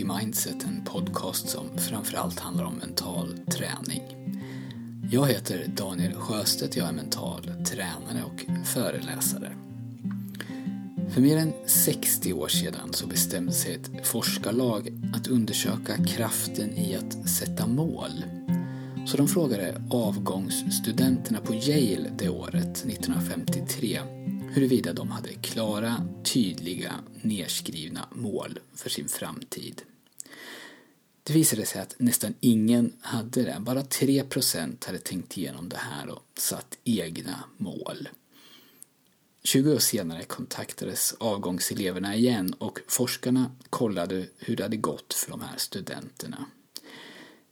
Monkey Mindset, en podcast som framförallt handlar om mental träning. Jag heter Daniel Sjöstedt, jag är mental tränare och föreläsare. För mer än 60 år sedan så bestämde sig ett forskarlag att undersöka kraften i att sätta mål. Så de frågade avgångsstudenterna på Yale det året, 1953, huruvida de hade klara, tydliga, nedskrivna mål för sin framtid. Det visade sig att nästan ingen hade det. Bara 3% hade tänkt igenom det här och satt egna mål. 20 år senare kontaktades avgångseleverna igen och forskarna kollade hur det hade gått för de här studenterna.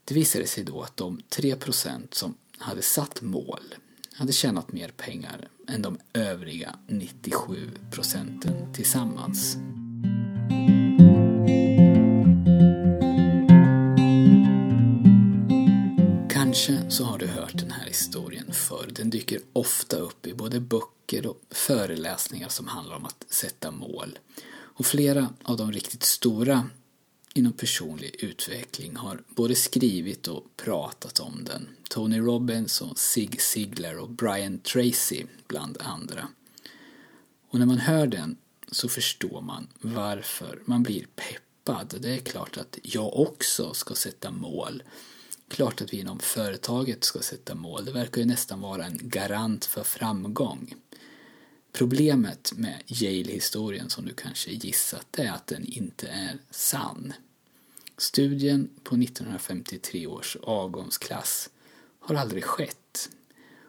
Det visade sig då att de 3% som hade satt mål hade tjänat mer pengar än de övriga 97 procenten tillsammans. Kanske så har du hört den här historien förr. Den dyker ofta upp i både böcker och föreläsningar som handlar om att sätta mål. Och flera av de riktigt stora inom personlig utveckling har både skrivit och pratat om den. Tony Robbins och Zig Ziglar och Brian Tracy bland andra. Och när man hör den så förstår man varför man blir peppad. Det är klart att jag också ska sätta mål. Klart att vi inom företaget ska sätta mål. Det verkar ju nästan vara en garant för framgång. Problemet med Yale-historien som du kanske gissat är att den inte är sann. Studien på 1953 års avgångsklass har aldrig skett.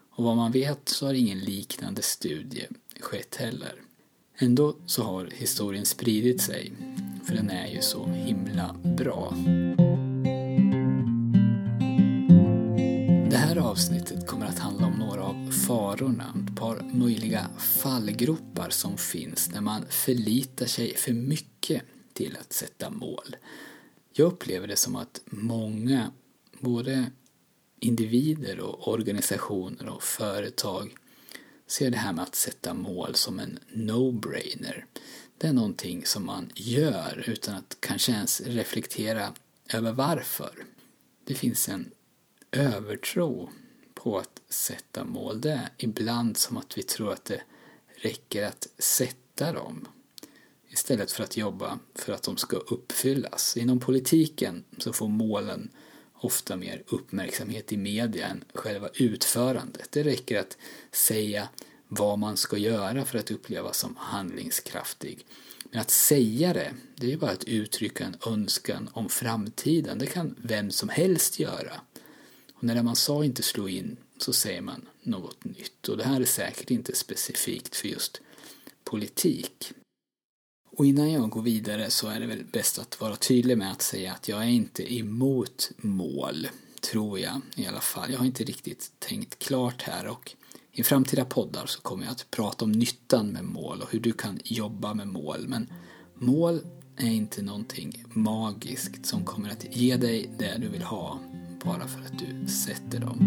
Och vad man vet så har ingen liknande studie skett heller. Ändå så har historien spridit sig, för den är ju så himla bra. Det här avsnittet kommer att handla farorna, ett par möjliga fallgropar som finns när man förlitar sig för mycket till att sätta mål. Jag upplever det som att många, både individer och organisationer och företag ser det här med att sätta mål som en no-brainer. Det är någonting som man gör utan att kanske ens reflektera över varför. Det finns en övertro på att sätta mål. Det är ibland som att vi tror att det räcker att sätta dem istället för att jobba för att de ska uppfyllas. Inom politiken så får målen ofta mer uppmärksamhet i media än själva utförandet. Det räcker att säga vad man ska göra för att upplevas som handlingskraftig. Men att säga det, det är bara att uttrycka en önskan om framtiden. Det kan vem som helst göra. Och när det man sa inte slå in så säger man något nytt. Och det här är säkert inte specifikt för just politik. Och innan jag går vidare så är det väl bäst att vara tydlig med att säga att jag är inte emot mål, tror jag i alla fall. Jag har inte riktigt tänkt klart här och i framtida poddar så kommer jag att prata om nyttan med mål och hur du kan jobba med mål. Men mål är inte någonting magiskt som kommer att ge dig det du vill ha bara för att du sätter dem.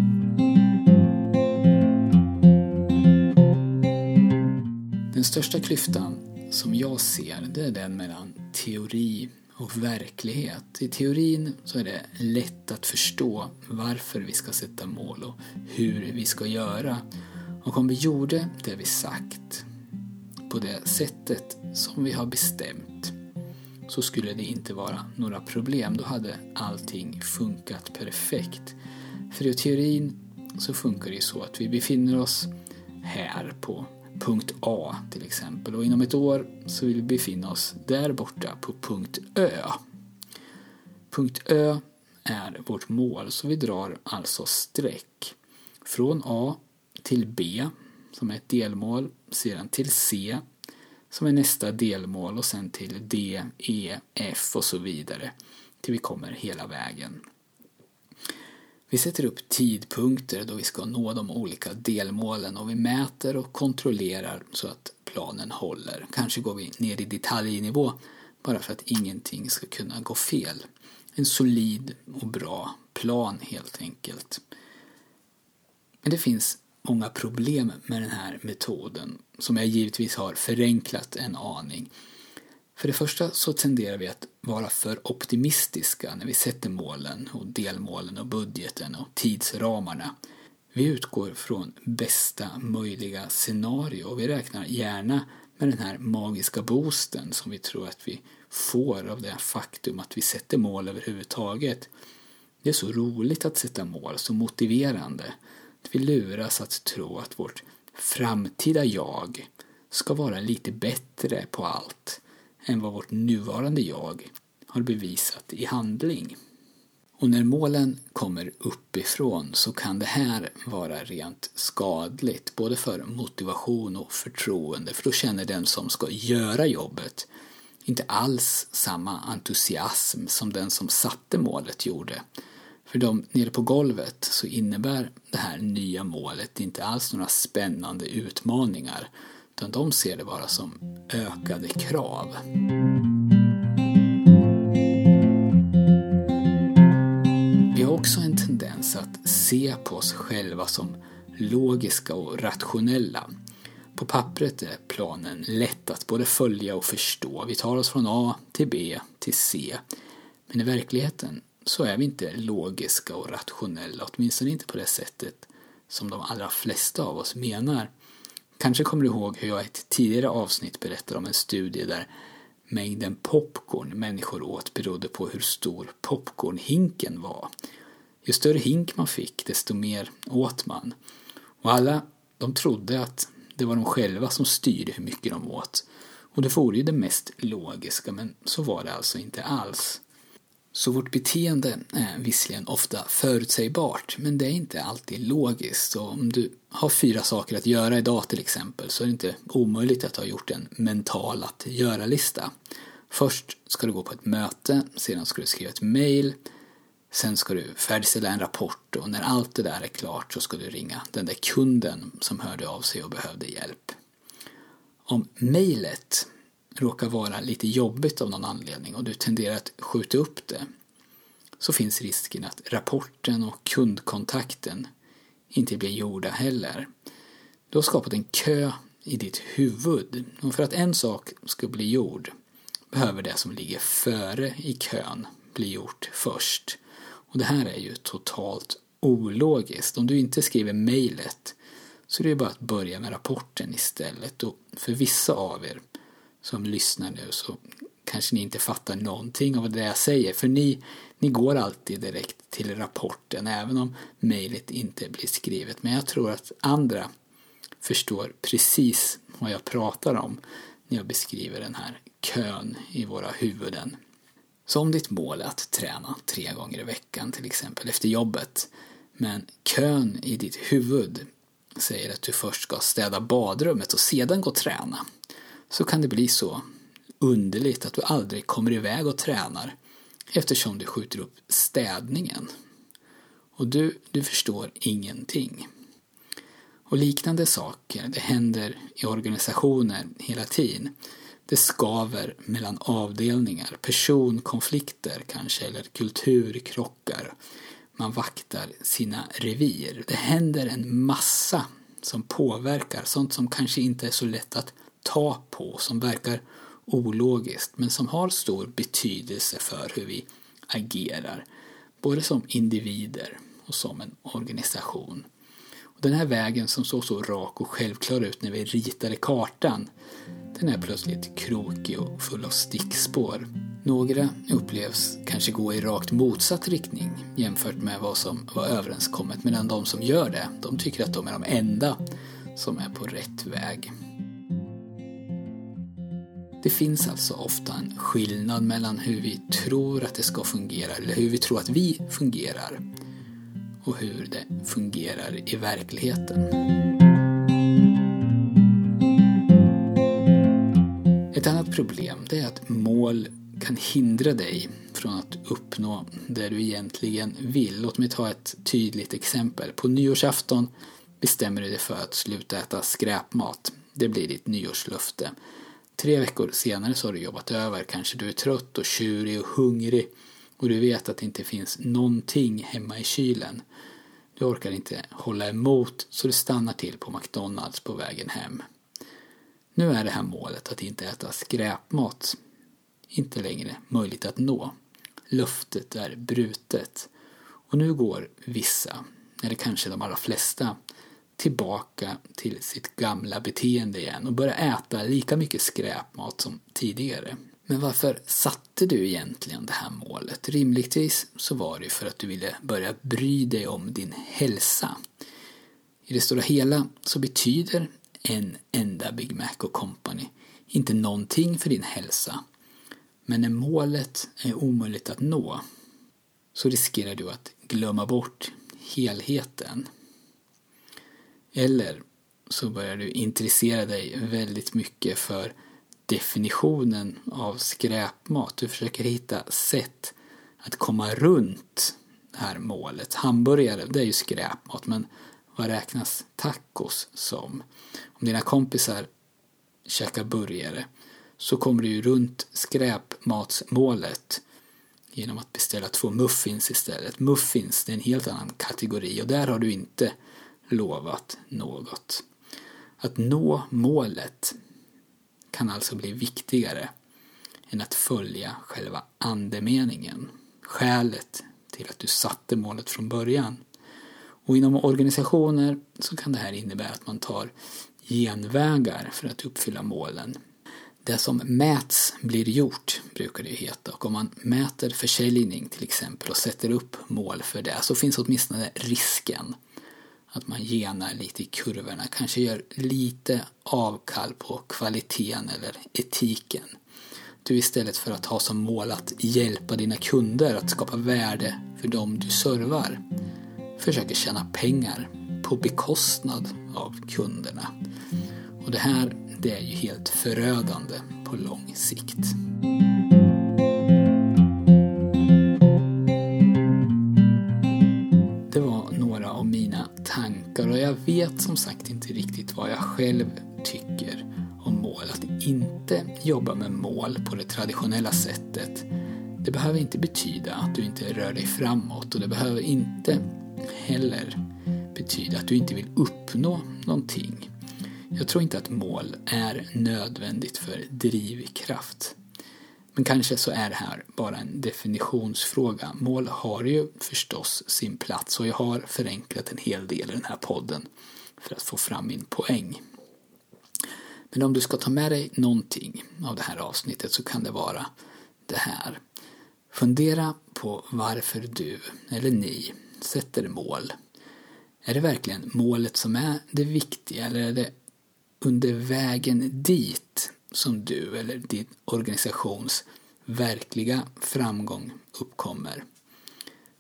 Den största klyftan som jag ser, det är den mellan teori och verklighet. I teorin så är det lätt att förstå varför vi ska sätta mål och hur vi ska göra. Och om vi gjorde det vi sagt på det sättet som vi har bestämt så skulle det inte vara några problem. Då hade allting funkat perfekt. För i teorin så funkar det ju så att vi befinner oss här på punkt A till exempel och inom ett år så vill vi befinna oss där borta på punkt Ö. Punkt Ö är vårt mål så vi drar alltså streck från A till B som är ett delmål, sedan till C som är nästa delmål och sen till D, E, F och så vidare till vi kommer hela vägen. Vi sätter upp tidpunkter då vi ska nå de olika delmålen och vi mäter och kontrollerar så att planen håller. Kanske går vi ner i detaljnivå bara för att ingenting ska kunna gå fel. En solid och bra plan helt enkelt. Men det finns många problem med den här metoden som jag givetvis har förenklat en aning. För det första så tenderar vi att vara för optimistiska när vi sätter målen och delmålen och budgeten och tidsramarna. Vi utgår från bästa möjliga scenario och vi räknar gärna med den här magiska boosten som vi tror att vi får av det faktum att vi sätter mål överhuvudtaget. Det är så roligt att sätta mål, så motiverande. Att vi luras att tro att vårt framtida jag ska vara lite bättre på allt än vad vårt nuvarande jag har bevisat i handling. Och när målen kommer uppifrån så kan det här vara rent skadligt både för motivation och förtroende för då känner den som ska göra jobbet inte alls samma entusiasm som den som satte målet gjorde. För de nere på golvet så innebär det här nya målet inte alls några spännande utmaningar utan de ser det bara som ökade krav. Vi har också en tendens att se på oss själva som logiska och rationella. På pappret är planen lätt att både följa och förstå. Vi tar oss från A till B till C. Men i verkligheten så är vi inte logiska och rationella, åtminstone inte på det sättet som de allra flesta av oss menar. Kanske kommer du ihåg hur jag i ett tidigare avsnitt berättade om en studie där mängden popcorn människor åt berodde på hur stor popcornhinken var. Ju större hink man fick, desto mer åt man. Och alla de trodde att det var de själva som styrde hur mycket de åt. Och det vore ju det mest logiska, men så var det alltså inte alls. Så vårt beteende är visserligen ofta förutsägbart, men det är inte alltid logiskt. Och om du har fyra saker att göra idag till exempel så är det inte omöjligt att ha gjort en mental att göra-lista. Först ska du gå på ett möte, sedan ska du skriva ett mail, sen ska du färdigställa en rapport och när allt det där är klart så ska du ringa den där kunden som hörde av sig och behövde hjälp. Om mejlet råkar vara lite jobbigt av någon anledning och du tenderar att skjuta upp det så finns risken att rapporten och kundkontakten inte blir gjorda heller. Du har skapat en kö i ditt huvud och för att en sak ska bli gjord behöver det som ligger före i kön bli gjort först. Och det här är ju totalt ologiskt. Om du inte skriver mejlet så är det bara att börja med rapporten istället. Och för vissa av er som lyssnar nu så kanske ni inte fattar någonting av det jag säger. För ni, ni går alltid direkt till rapporten även om mejlet inte blir skrivet. Men jag tror att andra förstår precis vad jag pratar om när jag beskriver den här kön i våra huvuden. Så om ditt mål är att träna tre gånger i veckan till exempel efter jobbet men kön i ditt huvud säger att du först ska städa badrummet och sedan gå och träna så kan det bli så underligt att du aldrig kommer iväg och tränar eftersom du skjuter upp städningen. Och du, du förstår ingenting. Och liknande saker, det händer i organisationer hela tiden. Det skaver mellan avdelningar, personkonflikter kanske, eller kulturkrockar. Man vaktar sina revir. Det händer en massa som påverkar, sånt som kanske inte är så lätt att ta på, som verkar ologiskt, men som har stor betydelse för hur vi agerar, både som individer och som en organisation. Och den här vägen som såg så rak och självklar ut när vi ritade kartan, den är plötsligt krokig och full av stickspår. Några upplevs kanske gå i rakt motsatt riktning jämfört med vad som var överenskommet medan de som gör det, de tycker att de är de enda som är på rätt väg. Det finns alltså ofta en skillnad mellan hur vi tror att det ska fungera eller hur vi tror att vi fungerar och hur det fungerar i verkligheten. Ett annat problem det är att mål kan hindra dig från att uppnå det du egentligen vill. Låt mig ta ett tydligt exempel. På nyårsafton bestämmer du dig för att sluta äta skräpmat. Det blir ditt nyårslöfte. Tre veckor senare så har du jobbat över, kanske du är trött och tjurig och hungrig och du vet att det inte finns någonting hemma i kylen. Du orkar inte hålla emot så du stannar till på McDonalds på vägen hem. Nu är det här målet att inte äta skräpmat inte längre möjligt att nå. Löftet är brutet. Och nu går vissa, eller kanske de allra flesta, tillbaka till sitt gamla beteende igen och börja äta lika mycket skräpmat som tidigare. Men varför satte du egentligen det här målet? Rimligtvis så var det för att du ville börja bry dig om din hälsa. I det stora hela så betyder en enda Big Mac och Company inte någonting för din hälsa. Men när målet är omöjligt att nå så riskerar du att glömma bort helheten. Eller så börjar du intressera dig väldigt mycket för definitionen av skräpmat. Du försöker hitta sätt att komma runt det här målet. Hamburgare, det är ju skräpmat, men vad räknas tacos som? Om dina kompisar käkar burgare så kommer du ju runt skräpmatsmålet genom att beställa två muffins istället. Muffins, det är en helt annan kategori och där har du inte lovat något. Att nå målet kan alltså bli viktigare än att följa själva andemeningen, skälet till att du satte målet från början. Och inom organisationer så kan det här innebära att man tar genvägar för att uppfylla målen. Det som mäts blir gjort, brukar det ju heta. Och om man mäter försäljning till exempel och sätter upp mål för det så finns åtminstone risken att man genar lite i kurvorna, kanske gör lite avkall på kvaliteten eller etiken. Du istället för att ha som mål att hjälpa dina kunder att skapa värde för dem du servar försöker tjäna pengar på bekostnad av kunderna. Och det här, det är ju helt förödande på lång sikt. Tankar och jag vet som sagt inte riktigt vad jag själv tycker om mål. Att inte jobba med mål på det traditionella sättet det behöver inte betyda att du inte rör dig framåt och det behöver inte heller betyda att du inte vill uppnå någonting. Jag tror inte att mål är nödvändigt för drivkraft. Men kanske så är det här bara en definitionsfråga. Mål har ju förstås sin plats och jag har förenklat en hel del i den här podden för att få fram min poäng. Men om du ska ta med dig någonting av det här avsnittet så kan det vara det här. Fundera på varför du, eller ni, sätter mål. Är det verkligen målet som är det viktiga eller är det under vägen dit som du eller din organisations verkliga framgång uppkommer?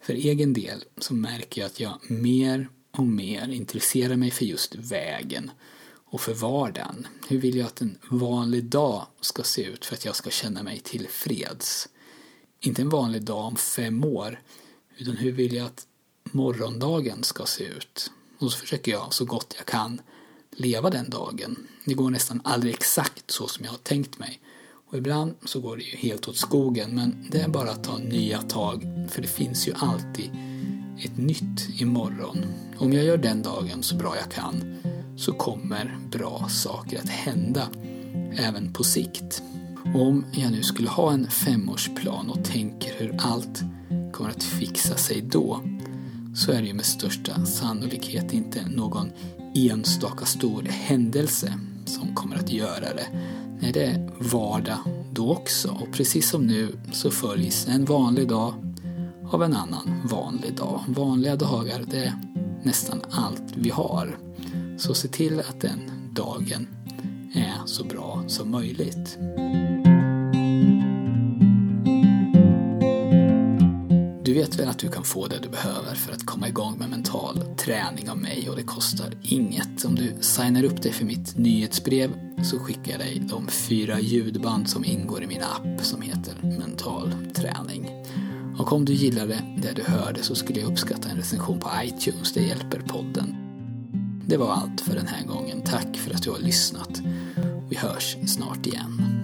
För egen del så märker jag att jag mer och mer intresserar mig för just vägen och för vardagen. Hur vill jag att en vanlig dag ska se ut för att jag ska känna mig tillfreds? Inte en vanlig dag om fem år, utan hur vill jag att morgondagen ska se ut? Och så försöker jag så gott jag kan leva den dagen. Det går nästan aldrig exakt så som jag har tänkt mig. Och ibland så går det ju helt åt skogen, men det är bara att ta nya tag, för det finns ju alltid ett nytt imorgon. Om jag gör den dagen så bra jag kan så kommer bra saker att hända, även på sikt. Om jag nu skulle ha en femårsplan och tänker hur allt kommer att fixa sig då så är det ju med största sannolikhet inte någon enstaka stor händelse som kommer att göra det. Nej, det är vardag då också och precis som nu så följs en vanlig dag av en annan vanlig dag. Vanliga dagar, det är nästan allt vi har. Så se till att den dagen är så bra som möjligt. Du vet väl att du kan få det du behöver för att komma igång med mental träning av mig och det kostar inget. Om du signar upp dig för mitt nyhetsbrev så skickar jag dig de fyra ljudband som ingår i min app som heter Mental träning. Och om du gillade det du hörde så skulle jag uppskatta en recension på iTunes, det hjälper podden. Det var allt för den här gången. Tack för att du har lyssnat. Vi hörs snart igen.